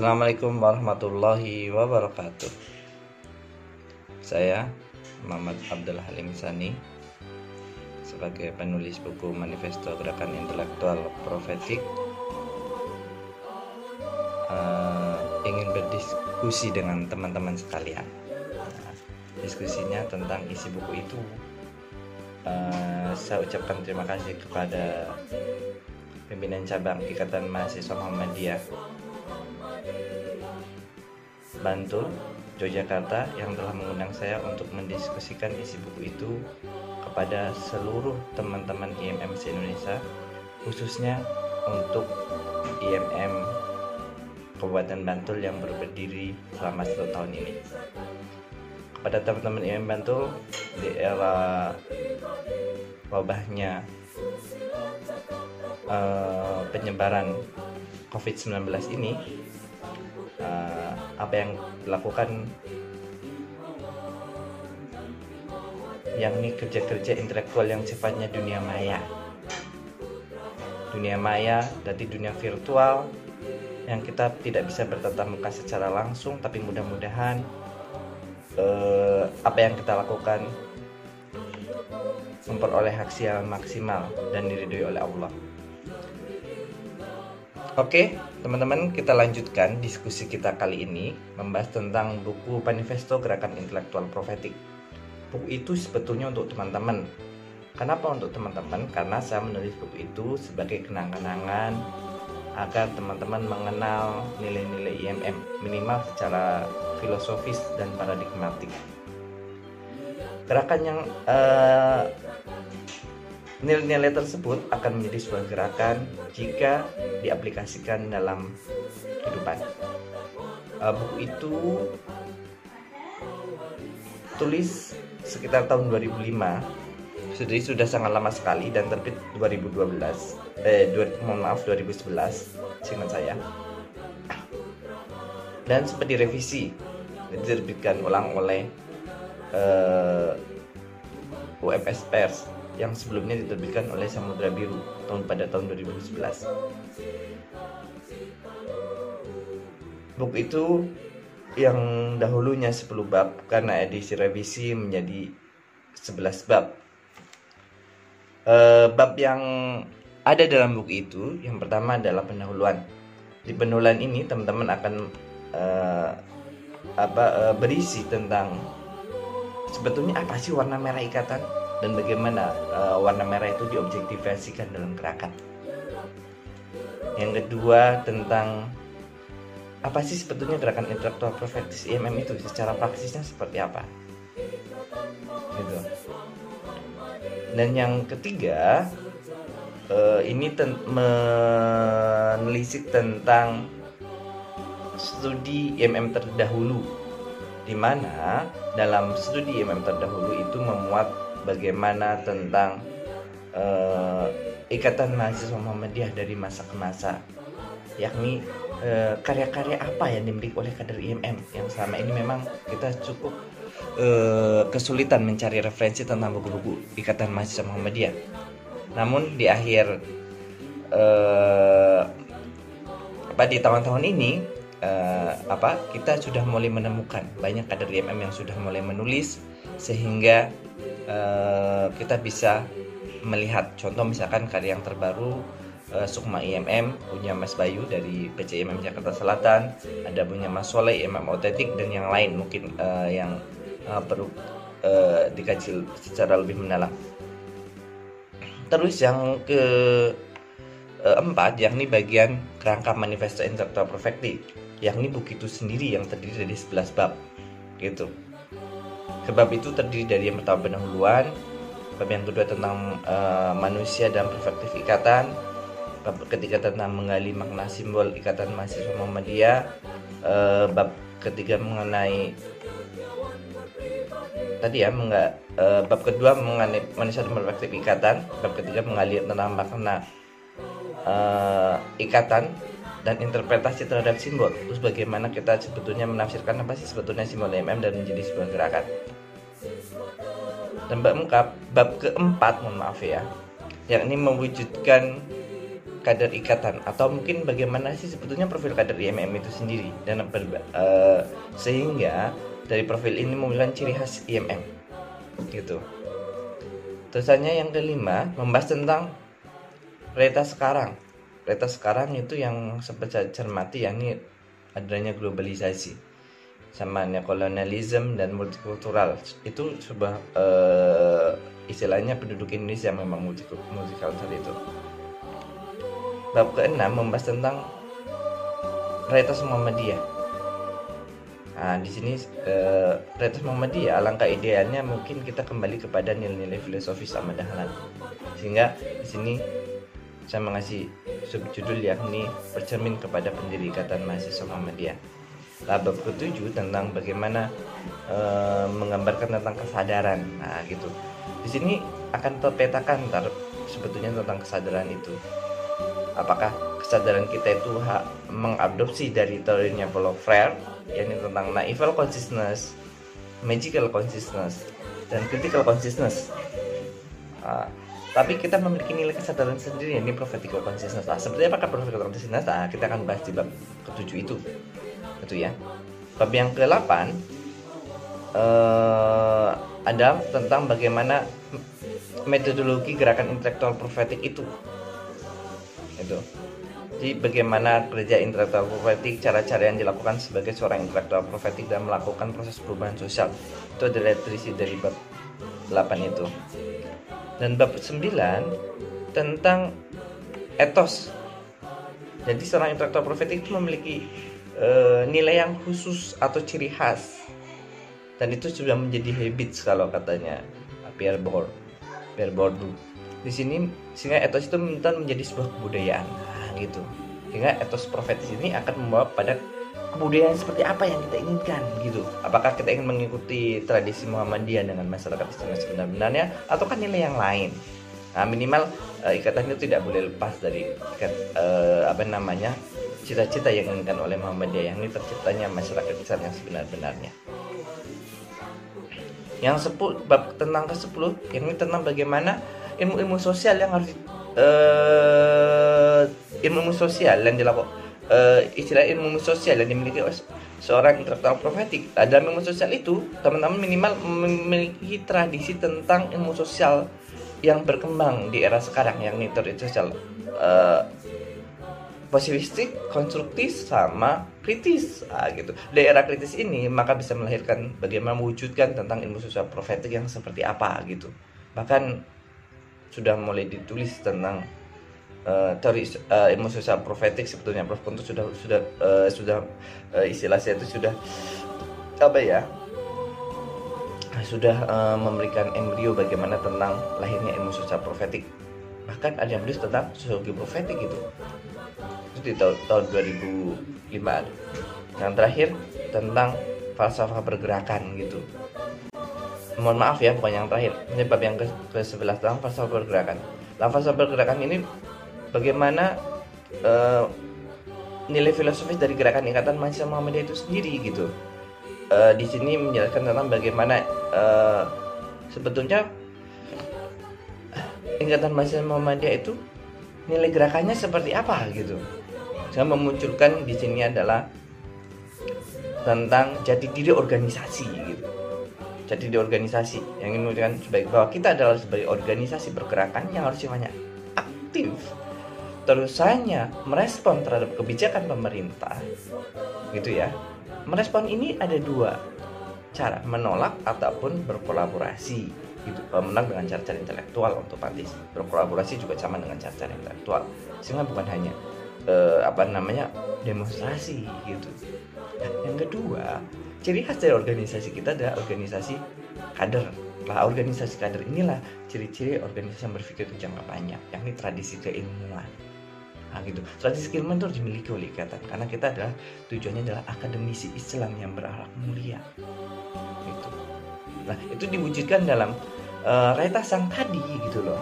Assalamualaikum warahmatullahi wabarakatuh. Saya Muhammad Abdul Halim Sani sebagai penulis buku Manifesto Gerakan Intelektual Profetik uh, ingin berdiskusi dengan teman-teman sekalian. Nah, diskusinya tentang isi buku itu. Uh, saya ucapkan terima kasih kepada pimpinan cabang Ikatan Mahasiswa Muhammadiyah Bantul, Yogyakarta yang telah mengundang saya untuk mendiskusikan isi buku itu kepada seluruh teman-teman IMM se-Indonesia khususnya untuk IMM Kabupaten Bantul yang berdiri selama satu tahun ini. Kepada teman-teman IMM Bantul di era wabahnya uh, penyebaran COVID-19 ini uh, apa yang dilakukan yakni kerja-kerja intelektual yang sifatnya dunia maya dunia maya dari dunia virtual yang kita tidak bisa bertatap muka secara langsung tapi mudah-mudahan uh, apa yang kita lakukan memperoleh hasil maksimal dan diridhoi oleh Allah. Oke, teman-teman, kita lanjutkan diskusi kita kali ini membahas tentang buku Manifesto Gerakan Intelektual Profetik. Buku itu sebetulnya untuk teman-teman. Kenapa untuk teman-teman? Karena saya menulis buku itu sebagai kenang-kenangan agar teman-teman mengenal nilai-nilai IMM minimal secara filosofis dan paradigmatik. Gerakan yang uh, Nilai-nilai tersebut akan menjadi sebuah gerakan jika diaplikasikan dalam kehidupan. Uh, buku itu tulis sekitar tahun 2005 jadi sudah sangat lama sekali dan terbit 2012 eh dua, mohon maaf 2011 singkat saya. Dan sempat direvisi diterbitkan ulang oleh uh, UMS Pers yang sebelumnya diterbitkan oleh Samudra Biru tahun pada tahun 2011. Buku itu yang dahulunya 10 bab karena edisi revisi menjadi 11 bab. E, bab yang ada dalam buku itu yang pertama adalah pendahuluan. Di pendahuluan ini teman-teman akan e, apa e, berisi tentang sebetulnya apa sih warna merah ikatan? Dan bagaimana uh, warna merah itu diobjektifikasikan dalam gerakan. Yang kedua tentang apa sih sebetulnya gerakan intelektual profetis IMM itu secara praksisnya seperti apa? Gitu. Dan yang ketiga uh, ini ten menelisik tentang studi IMM terdahulu di mana dalam studi IMM terdahulu itu memuat bagaimana tentang uh, ikatan mahasiswa Muhammadiyah dari masa ke masa yakni karya karya-karya apa yang dimiliki oleh kader IMM yang selama ini memang kita cukup uh, kesulitan mencari referensi tentang buku-buku ikatan mahasiswa Muhammadiyah. Namun di akhir uh, apa di tahun-tahun ini uh, apa kita sudah mulai menemukan banyak kader IMM yang sudah mulai menulis sehingga Eh, kita bisa melihat contoh misalkan karya yang terbaru uh, Sukma IMM punya Mas Bayu dari PCIMM Jakarta Selatan ada punya Mas Soleh IMM Otetik dan yang lain mungkin uh, yang uh, perlu uh, dikaji secara lebih mendalam. Terus yang ke empat yakni bagian kerangka manifesto intelektual perfecti yakni buku itu sendiri yang terdiri dari 11 bab gitu Sebab itu terdiri dari yang pertama pendahuluan, bab yang kedua tentang uh, manusia dan perspektif ikatan, bab ketiga tentang menggali makna simbol ikatan mahasiswa Muhammadiyah, uh, bab ketiga mengenai tadi ya menga, uh, bab kedua mengenai manusia dan perspektif ikatan, bab ketiga menggali tentang makna uh, ikatan dan interpretasi terhadap simbol. Terus bagaimana kita sebetulnya menafsirkan apa sih sebetulnya simbol MM dan menjadi sebuah gerakan dan bab bab keempat mohon maaf ya yakni mewujudkan kader ikatan atau mungkin bagaimana sih sebetulnya profil kader IMM itu sendiri dan uh, sehingga dari profil ini memiliki ciri khas IMM gitu. Terusannya yang kelima membahas tentang realitas sekarang. Realitas sekarang itu yang sempat cermati yakni adanya globalisasi sama kolonialisme dan multikultural. Itu sebuah uh, istilahnya penduduk Indonesia memang multikultural itu. Bab keenam membahas tentang realitas Muhammadiyah. Nah di sini uh, realitas Muhammadiyah alangkah idealnya mungkin kita kembali kepada nilai-nilai filosofis Ahmad Dahlan. Sehingga di sini saya mengasih subjudul yakni bercermin kepada pendiri ikatan mahasiswa Muhammadiyah bab ketujuh tentang bagaimana e, menggambarkan tentang kesadaran. Nah, gitu. Di sini akan terpetakan tar, sebetulnya tentang kesadaran itu. Apakah kesadaran kita itu hak mengadopsi dari teorinya Paulo Freire yakni tentang naival consciousness, magical consciousness, dan critical consciousness. Nah, tapi kita memiliki nilai kesadaran sendiri ini prophetical consciousness. Nah, seperti apakah prophetical consciousness? Nah, kita akan bahas di bab ketujuh itu itu ya. Bab yang ke-8 uh, ada tentang bagaimana metodologi gerakan intelektual profetik itu. Itu jadi bagaimana kerja intelektual profetik cara-cara yang dilakukan sebagai seorang intelektual profetik dan melakukan proses perubahan sosial. Itu adalah trisi dari bab 8 itu. Dan bab 9 tentang etos. Jadi seorang intelektual profetik itu memiliki uh, nilai yang khusus atau ciri khas. Dan itu sudah menjadi habit kalau katanya. Pierre Bourdieu Pierre Bourdieu di sini sehingga etos itu menjadi sebuah kebudayaan. Nah, gitu. Sehingga etos profetis ini akan membawa pada kebudayaan seperti apa yang kita inginkan gitu. Apakah kita ingin mengikuti tradisi Muhammadiyah dengan masyarakat Islam sebenarnya ataukah nilai yang lain? Nah minimal uh, ikatan itu tidak boleh lepas dari ikat, uh, apa namanya cita-cita yang diinginkan oleh Muhammadiyah ini terciptanya masyarakat Islam yang sebenar-benarnya. Yang sepuluh bab tentang ke sepuluh yang ini tentang bagaimana ilmu-ilmu sosial yang harus uh, ilmu-ilmu sosial yang dilakukan uh, istilah ilmu sosial yang dimiliki oleh seorang intelektual profetik. Nah, dalam ilmu sosial itu, teman-teman minimal memiliki tradisi tentang ilmu sosial yang berkembang di era sekarang yang itu sosial uh, positifistik, konstruktif sama kritis. Ah, gitu. Daerah kritis ini maka bisa melahirkan bagaimana mewujudkan tentang ilmu sosial profetik yang seperti apa gitu. Bahkan sudah mulai ditulis tentang uh, teori uh, ilmu sosial profetik. Sebetulnya Prof. Kunto sudah sudah uh, sudah uh, istilah saya itu sudah apa ya sudah uh, memberikan embrio bagaimana tentang lahirnya ilmu sosial profetik. Bahkan ada yang menulis tentang sosiologi profetik gitu itu di tahun, tahun 2005 yang terakhir tentang falsafah pergerakan gitu. Mohon maaf ya bukan yang terakhir. Ini bab yang ke, ke 11 tentang falsafah pergerakan. Dalam falsafah pergerakan ini bagaimana uh, nilai filosofis dari gerakan ikatan mahasiswa Muhammadiyah itu sendiri gitu. Uh, di sini menjelaskan tentang bagaimana uh, sebetulnya ikatan mahasiswa Muhammadiyah itu nilai gerakannya seperti apa gitu saya memunculkan di sini adalah tentang jati diri organisasi gitu. Jati diri organisasi. Yang ingin menunjukkan sebagai bahwa kita adalah sebagai organisasi bergerakan yang harus sifatnya aktif. Terusannya merespon terhadap kebijakan pemerintah gitu ya. Merespon ini ada dua cara menolak ataupun berkolaborasi gitu. Menang dengan cara-cara intelektual untuk otomatis berkolaborasi juga sama dengan cara-cara intelektual. Sehingga bukan hanya uh, apa namanya demonstrasi gitu. Dan yang kedua, ciri khas dari organisasi kita adalah organisasi kader. Lah organisasi kader inilah ciri-ciri organisasi yang berpikir jangka panjang, yakni tradisi keilmuan. Nah, gitu. Tradisi keilmuan itu harus dimiliki oleh ikatan karena kita adalah tujuannya adalah akademisi Islam yang berakhlak mulia. Gitu. Nah, itu diwujudkan dalam uh, realitas yang tadi gitu loh,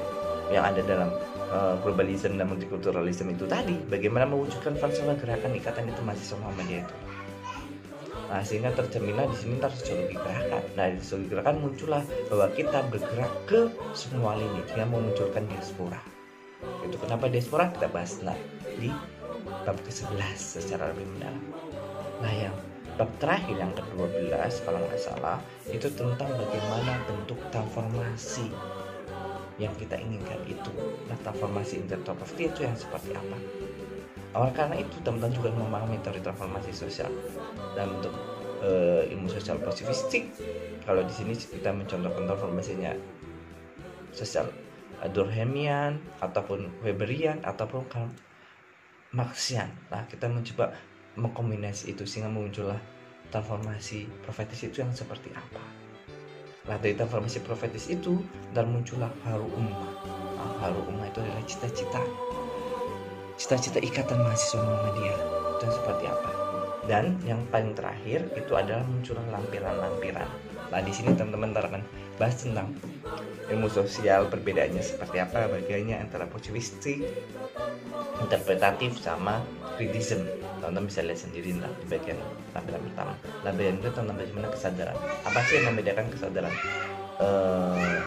yang ada dalam uh, globalisme dan multikulturalisme itu tadi bagaimana mewujudkan falsafah gerakan ikatan itu mahasiswa Muhammadiyah itu. Nah sehingga tercerminlah di sini ntar sosiologi gerakan. Nah di sosiologi gerakan muncullah bahwa kita bergerak ke semua lini yang memunculkan diaspora. Itu kenapa diaspora? Kita bahas nah, di bab ke-11 secara lebih mendalam. Nah yang bab terakhir yang ke-12 kalau nggak salah itu tentang bagaimana bentuk transformasi yang kita inginkan itu. Nah transformasi property itu yang seperti apa? Awal karena itu teman-teman juga memahami teori transformasi sosial. Dalam bentuk uh, ilmu sosial positivistik kalau di sini kita mencontohkan transformasinya sosial. Durkheimian ataupun Weberian ataupun Marxian. Nah kita mencoba mengkombinasi itu sehingga muncullah transformasi profetis itu yang seperti apa Nah dari transformasi profetis itu dan muncullah haru ummah. Nah, haru ummah itu adalah cita-cita cita-cita ikatan mahasiswa Muhammadiyah dan seperti apa. Dan yang paling terakhir itu adalah muncullah lampiran-lampiran. Nah di sini teman-teman akan bahas tentang ilmu sosial perbedaannya seperti apa, bagiannya antara positivistik, interpretatif sama kritisisme teman-teman bisa lihat sendiri lah di bagian tampilan pertama. Lampiran itu tentang bagaimana kesadaran. Apa sih yang membedakan kesadaran? Uh,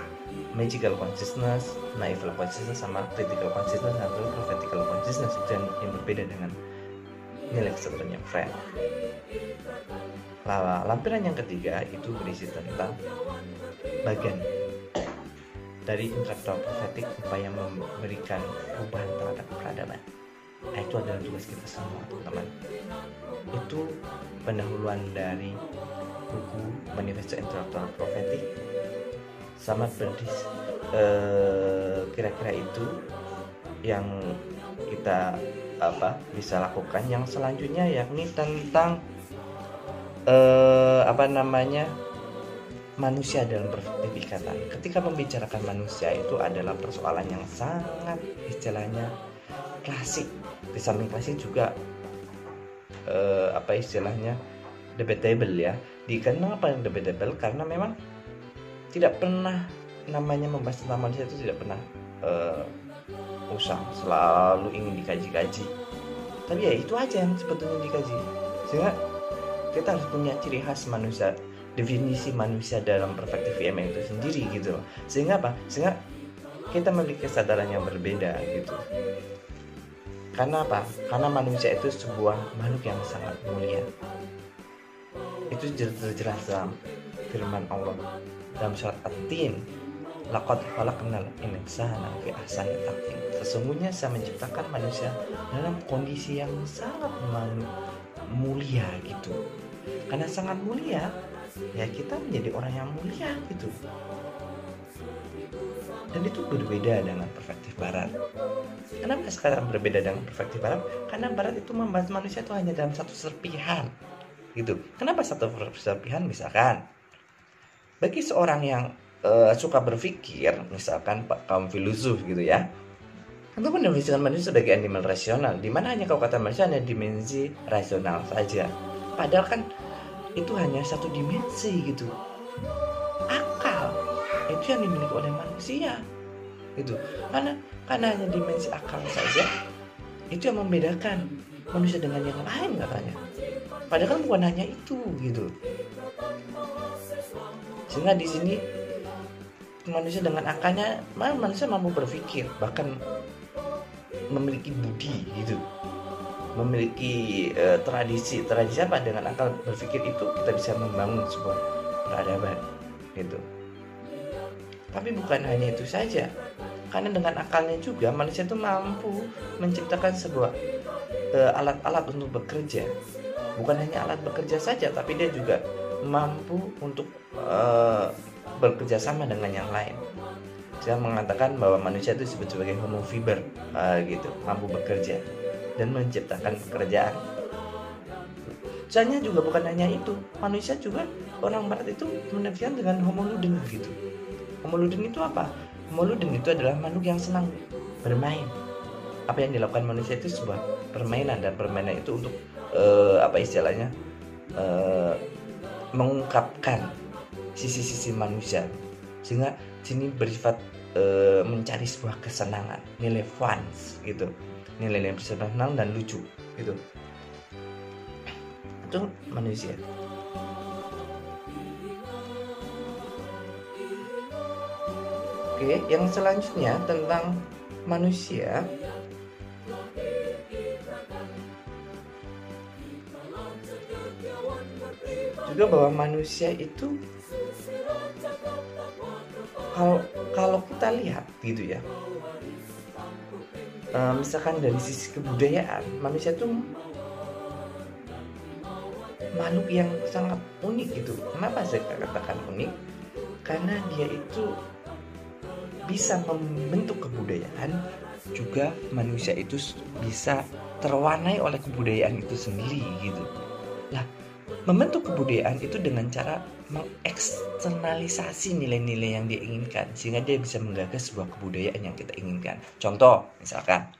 magical consciousness, naive consciousness sama critical consciousness atau prophetical consciousness. Itu yang, berbeda dengan nilai sebenarnya friend. Lalu lampiran yang ketiga itu berisi tentang bagian dari intelektual profetik upaya memberikan perubahan terhadap peradaban nah itu adalah tugas kita semua teman-teman. Itu pendahuluan dari buku Manifesto Intellectual Prophetic sama berdis. Eh, kira-kira itu yang kita apa bisa lakukan. Yang selanjutnya yakni tentang eh, apa namanya manusia dalam perspektif ikatan ketika membicarakan manusia itu adalah persoalan yang sangat istilahnya klasik. Di samping klasik juga uh, apa istilahnya debatable ya. Dikenal apa yang debatable karena memang tidak pernah namanya membahas tentang manusia itu tidak pernah uh, usang. Selalu ingin dikaji-kaji. Tapi ya itu aja yang sebetulnya dikaji. Sehingga kita harus punya ciri khas manusia definisi manusia dalam perspektif IMM itu sendiri gitu sehingga apa? Sehingga kita memiliki kesadaran yang berbeda gitu karena apa? Karena manusia itu sebuah makhluk yang sangat mulia. Itu terjelas dalam firman Allah dalam surat At-Tin. Laqad khalaqnal insana fi ahsani taqwim. Sesungguhnya saya menciptakan manusia dalam kondisi yang sangat mulia gitu. Karena sangat mulia, ya kita menjadi orang yang mulia gitu dan itu berbeda dengan perspektif barat. Kenapa sekarang berbeda dengan perspektif barat? Karena barat itu membahas manusia itu hanya dalam satu serpihan gitu. Kenapa satu serpihan? Misalkan bagi seorang yang uh, suka berpikir misalkan kaum filosof gitu ya untuk mendefinisikan manusia sebagai animal rasional di mana hanya kau kata manusia hanya dimensi rasional saja. Padahal kan itu hanya satu dimensi gitu. Itu yang dimiliki oleh manusia itu. Karena karena hanya dimensi akal saja itu yang membedakan manusia dengan yang lain katanya. Padahal bukan hanya itu gitu. Sehingga di sini manusia dengan akalnya manusia mampu berpikir bahkan memiliki budi gitu. Memiliki uh, tradisi tradisi apa? Dengan akal berpikir itu kita bisa membangun sebuah peradaban gitu tapi bukan hanya itu saja, karena dengan akalnya juga manusia itu mampu menciptakan sebuah eh, alat-alat uh, untuk bekerja. Bukan hanya alat bekerja saja, tapi dia juga mampu untuk uh, bekerja sama dengan yang lain. Saya mengatakan bahwa manusia itu disebut sebagai homo fiber, uh, gitu, mampu bekerja dan menciptakan pekerjaan. Soalnya juga bukan hanya itu, manusia juga orang barat itu menafikan dengan homo ludens gitu Homoludin itu apa? Homoludin itu adalah makhluk yang senang bermain. Apa yang dilakukan manusia itu sebuah permainan dan permainan itu untuk uh, apa istilahnya uh, mengungkapkan sisi-sisi manusia sehingga sini bersifat uh, mencari sebuah kesenangan nilai fun gitu nilai-nilai senang dan lucu gitu itu manusia Oke, yang selanjutnya tentang manusia. Juga bahwa manusia itu kalau kalau kita lihat gitu ya uh, misalkan dari sisi kebudayaan manusia itu makhluk yang sangat unik gitu. Kenapa saya katakan unik? Karena dia itu bisa membentuk kebudayaan juga manusia itu bisa terwarnai oleh kebudayaan itu sendiri gitu lah membentuk kebudayaan itu dengan cara mengeksternalisasi nilai-nilai yang dia inginkan sehingga dia bisa menggagas sebuah kebudayaan yang kita inginkan. Contoh, misalkan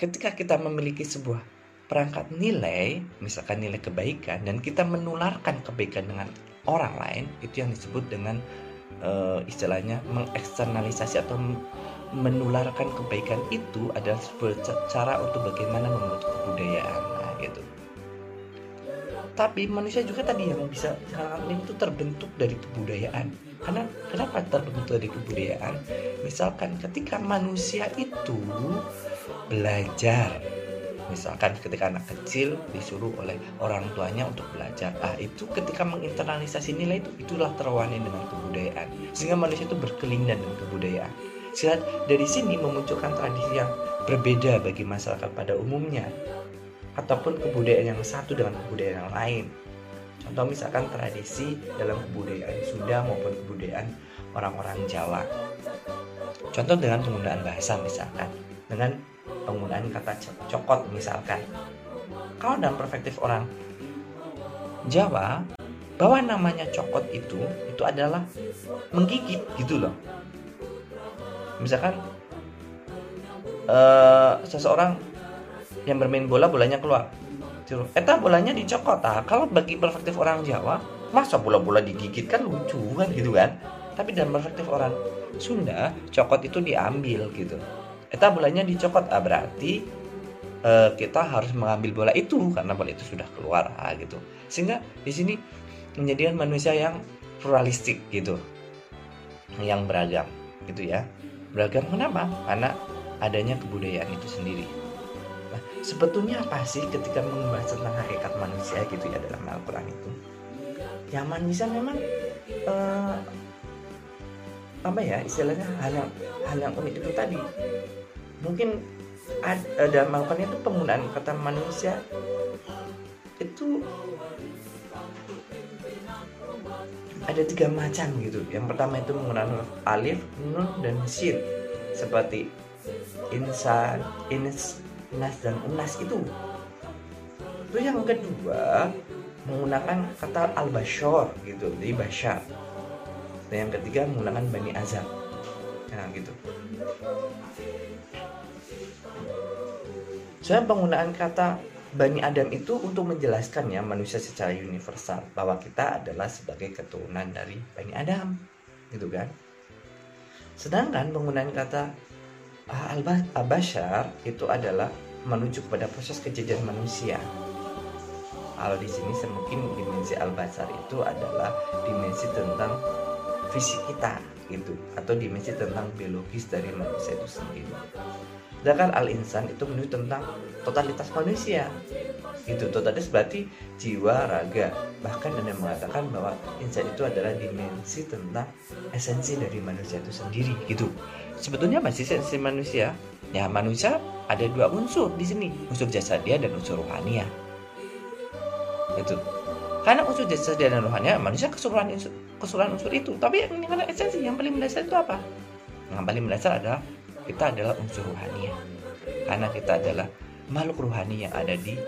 ketika kita memiliki sebuah perangkat nilai, misalkan nilai kebaikan dan kita menularkan kebaikan dengan orang lain, itu yang disebut dengan uh, istilahnya mengeksternalisasi atau menularkan kebaikan itu adalah sebuah cara untuk bagaimana membentuk kebudayaan. Nah, gitu. Tapi manusia juga tadi yang bisa hal ini itu terbentuk dari kebudayaan. Karena kenapa terbentuk dari kebudayaan? Misalkan ketika manusia itu belajar misalkan ketika anak kecil disuruh oleh orang tuanya untuk belajar. Ah itu ketika menginternalisasi nilai itu itulah terwani dengan kebudayaan. Sehingga manusia itu berkelindan dengan kebudayaan. Sehingga dari sini memunculkan tradisi yang berbeda bagi masyarakat pada umumnya. Ataupun kebudayaan yang satu dengan kebudayaan yang lain. Contoh misalkan tradisi dalam kebudayaan Sunda maupun kebudayaan orang-orang Jawa. Contoh dengan penggunaan bahasa misalkan, dengan penggunaan kata cokot misalkan. Kalau dalam perspektif orang Jawa, bahwa namanya cokot itu itu adalah menggigit gitu loh. Misalkan uh, seseorang yang bermain bola bolanya keluar Eta bolanya dicokot ah. Kalau bagi perspektif orang Jawa Masa bola-bola digigit kan lucu kan gitu kan Tapi dalam perspektif orang Sunda Cokot itu diambil gitu Eta bolanya dicokot ah, Berarti uh, kita harus mengambil bola itu Karena bola itu sudah keluar ah, gitu. Sehingga di sini menjadikan manusia yang pluralistik gitu. Yang beragam gitu ya. Beragam kenapa? Karena adanya kebudayaan itu sendiri. Sebetulnya apa sih ketika membahas tentang hakikat manusia gitu ya dalam Al-Quran itu? Ya manusia memang uh, apa ya istilahnya hal yang hal yang unik itu tadi mungkin ada Al-Quran itu penggunaan kata manusia. Itu ada tiga macam gitu. Yang pertama itu menggunakan alif nun dan sin seperti insan ins nas dan unas itu. Itu yang kedua menggunakan kata al bashor gitu jadi bashar. Dan yang ketiga menggunakan bani azam. Nah gitu saya penggunaan kata Bani Adam itu untuk menjelaskan ya manusia secara universal bahwa kita adalah sebagai keturunan dari Bani Adam gitu kan sedangkan penggunaan kata al-bashar itu adalah menuju kepada proses kejadian manusia. Kalau di sini mungkin dimensi al-bashar itu adalah dimensi tentang fisik kita gitu atau dimensi tentang biologis dari manusia itu sendiri. Sedangkan al-insan itu menuju tentang totalitas manusia. Itu totalitas berarti jiwa, raga. Bahkan ada yang mengatakan bahwa insan itu adalah dimensi tentang esensi dari manusia itu sendiri gitu. Sebetulnya masih esensi manusia. Ya manusia ada dua unsur di sini. Unsur dia dan unsur rohania itu karena unsur dia dan rohania manusia keseluruhan unsur, keseluruhan unsur itu. Tapi yang esensi yang paling mendasar itu apa? Yang paling mendasar adalah kita adalah unsur rohania karena kita adalah makhluk rohani yang ada di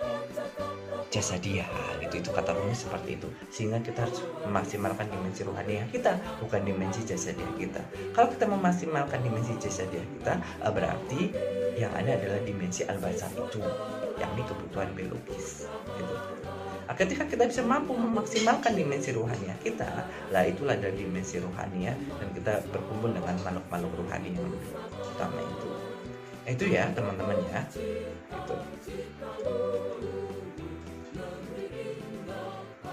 jasa dia. Gitu itu kata Rumi seperti itu. Sehingga kita harus memaksimalkan dimensi rohani kita bukan dimensi jasa dia kita. Kalau kita memaksimalkan dimensi jasa dia kita eh, berarti yang ada adalah dimensi al itu yakni kebutuhan biologis gitu. Nah, ketika kita bisa mampu memaksimalkan dimensi rohani kita, lah itulah dari dimensi rohani dan kita berkumpul dengan makhluk-makhluk rohani yang utama itu. Nah, itu ya teman-teman ya. Gitu.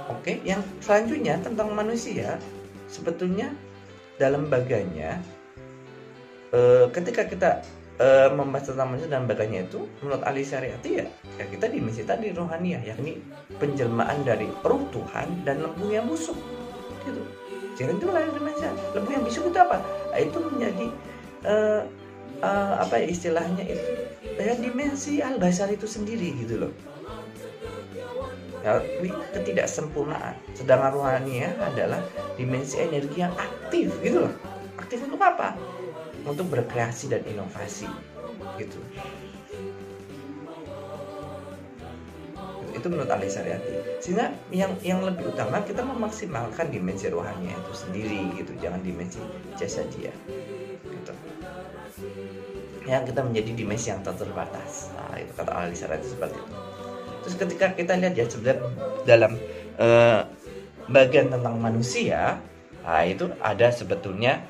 Oke, yang selanjutnya tentang manusia, sebetulnya dalam baganya e, ketika kita uh, membahas tentang manusia dan bagainya itu menurut ahli syariat ya, ya kita dimensi tadi rohania yakni penjelmaan dari roh Tuhan dan lembu yang busuk gitu jadi itu lah dimensi lembu yang busuk itu apa nah, itu menjadi uh, uh, apa ya istilahnya itu ya dimensi al basar itu sendiri gitu loh. Ya, ketidaksempurnaan sedangkan rohania adalah dimensi energi yang aktif gitu loh. Aktif untuk apa? Untuk berkreasi dan inovasi gitu. Itu menurut Ali Syariati sehingga yang yang lebih utama kita memaksimalkan dimensi rohani itu sendiri gitu jangan dimensi jasa dia yang kita menjadi dimensi yang terbatas nah, itu kata Ali Syariati seperti itu terus ketika kita lihat ya sebenarnya dalam uh, bagian tentang manusia nah, itu ada sebetulnya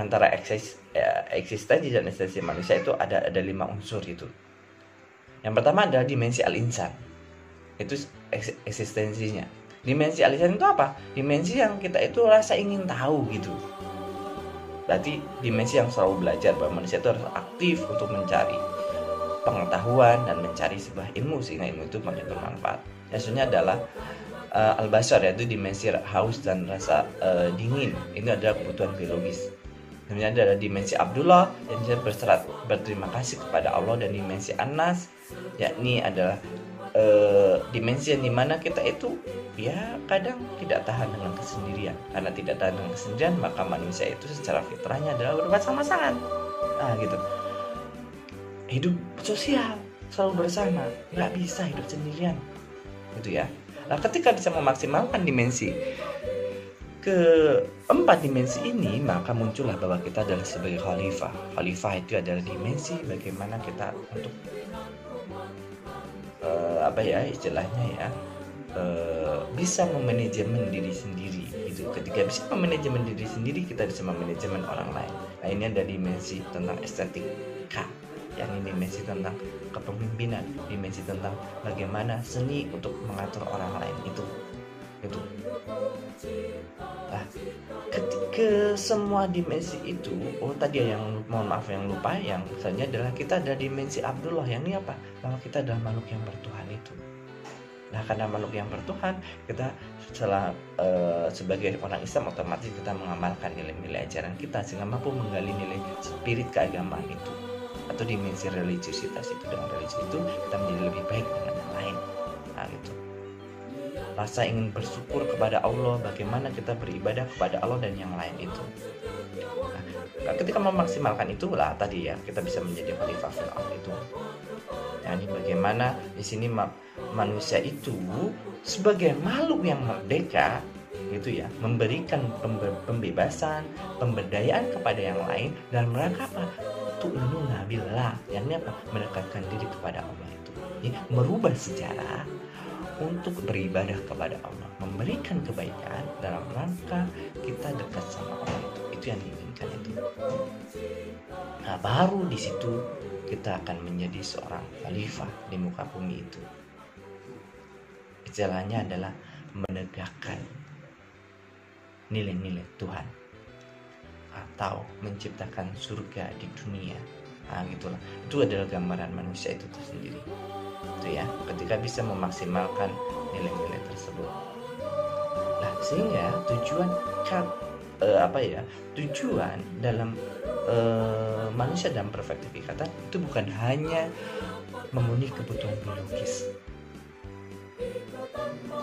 antara eksis, ya, eksistensi dan eksistensi manusia itu ada ada lima unsur itu. Yang pertama adalah dimensi al-insan. Itu eksistensinya. Dimensi al-insan itu apa? Dimensi yang kita itu rasa ingin tahu gitu. Berarti dimensi yang selalu belajar bahwa manusia itu harus aktif untuk mencari pengetahuan dan mencari sebuah ilmu sehingga ilmu itu makin bermanfaat. Maksudnya adalah uh, al-basar yaitu dimensi haus dan rasa uh, dingin. Ini adalah kebutuhan biologis Kemudian ada dimensi Abdullah yang berserat berterima kasih kepada Allah dan dimensi Anas yakni adalah uh, dimensi yang di mana kita itu ya kadang tidak tahan dengan kesendirian. Karena tidak tahan dengan kesendirian maka manusia itu secara fitrahnya adalah bersama-sama nah gitu. Hidup sosial selalu bersama. Nggak bisa hidup sendirian. Gitu ya. Nah ketika bisa memaksimalkan dimensi keempat dimensi ini maka muncullah bahwa kita adalah sebagai khalifah. Khalifah itu adalah dimensi bagaimana kita untuk uh, apa ya istilahnya ya uh, bisa memanajemen diri sendiri itu ketika bisa memanajemen diri sendiri kita bisa memanajemen orang lain. Nah ini ada dimensi tentang estetika yang ini dimensi tentang kepemimpinan dimensi tentang bagaimana seni untuk mengatur orang lain. Itu itu ketika semua dimensi itu oh tadi yang mohon maaf yang lupa yang misalnya adalah kita ada dimensi Abdullah yang ini apa? Bahwa kita adalah makhluk yang bertuhan itu. Nah karena makhluk yang bertuhan kita setelah uh, sebagai orang Islam otomatis kita mengamalkan nilai-nilai ajaran kita sehingga mampu menggali nilai spirit keagamaan itu atau dimensi religiusitas itu. Dengan religi itu kita menjadi lebih baik dengan yang lain rasa ingin bersyukur kepada Allah, bagaimana kita beribadah kepada Allah dan yang lain itu. Nah, ketika memaksimalkan itulah tadi ya kita bisa menjadi khalifah fil itu. Nah, ini bagaimana di sini manusia itu sebagai makhluk yang merdeka gitu ya memberikan pembebasan pemberdayaan kepada yang lain dan mereka apa tuh nabilah yang ini apa mendekatkan diri kepada Allah itu ya, merubah sejarah untuk beribadah kepada Allah, memberikan kebaikan dalam rangka kita dekat sama Allah itu. Itu yang diinginkan itu. Nah, baru di situ kita akan menjadi seorang khalifah di muka bumi itu. Istilahnya adalah menegakkan nilai-nilai Tuhan atau menciptakan surga di dunia. Nah, gitulah. Itu adalah gambaran manusia itu tersendiri. Gitu ya ketika bisa memaksimalkan nilai-nilai tersebut. Nah sehingga tujuan uh, apa ya tujuan dalam uh, manusia dalam perspektif ikatan itu bukan hanya memenuhi kebutuhan biologis.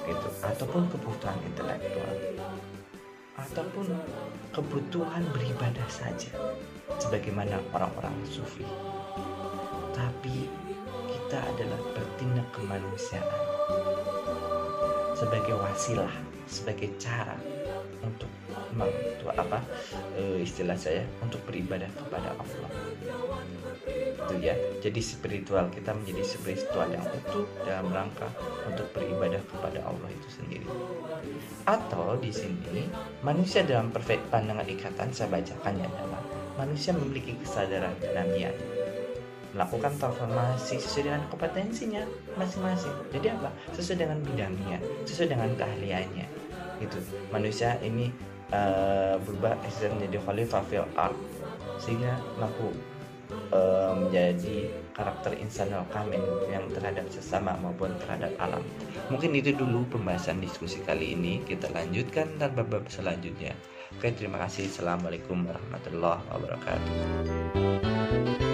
Gitu. Ataupun kebutuhan intelektual. Ataupun kebutuhan beribadah saja sebagaimana orang-orang sufi. Tapi kita adalah bertindak kemanusiaan sebagai wasilah, sebagai cara untuk untuk apa e, istilah saya untuk beribadah kepada Allah. Itu ya. Jadi spiritual kita menjadi spiritual yang utuh dalam rangka untuk beribadah kepada Allah itu sendiri. Atau di sini manusia dalam perfect pandangan ikatan saya bacakannya adalah manusia memiliki kesadaran kenabian melakukan transformasi sesuai dengan kompetensinya masing-masing. Jadi apa? Sesuai dengan bidangnya, sesuai dengan keahliannya. Gitu. Manusia ini uh, berubah eksisten menjadi khalifah fil art sehingga mampu uh, menjadi karakter insanul kamil yang terhadap sesama maupun terhadap alam. Mungkin itu dulu pembahasan diskusi kali ini. Kita lanjutkan dan bab selanjutnya. Oke, terima kasih. Assalamualaikum warahmatullahi wabarakatuh.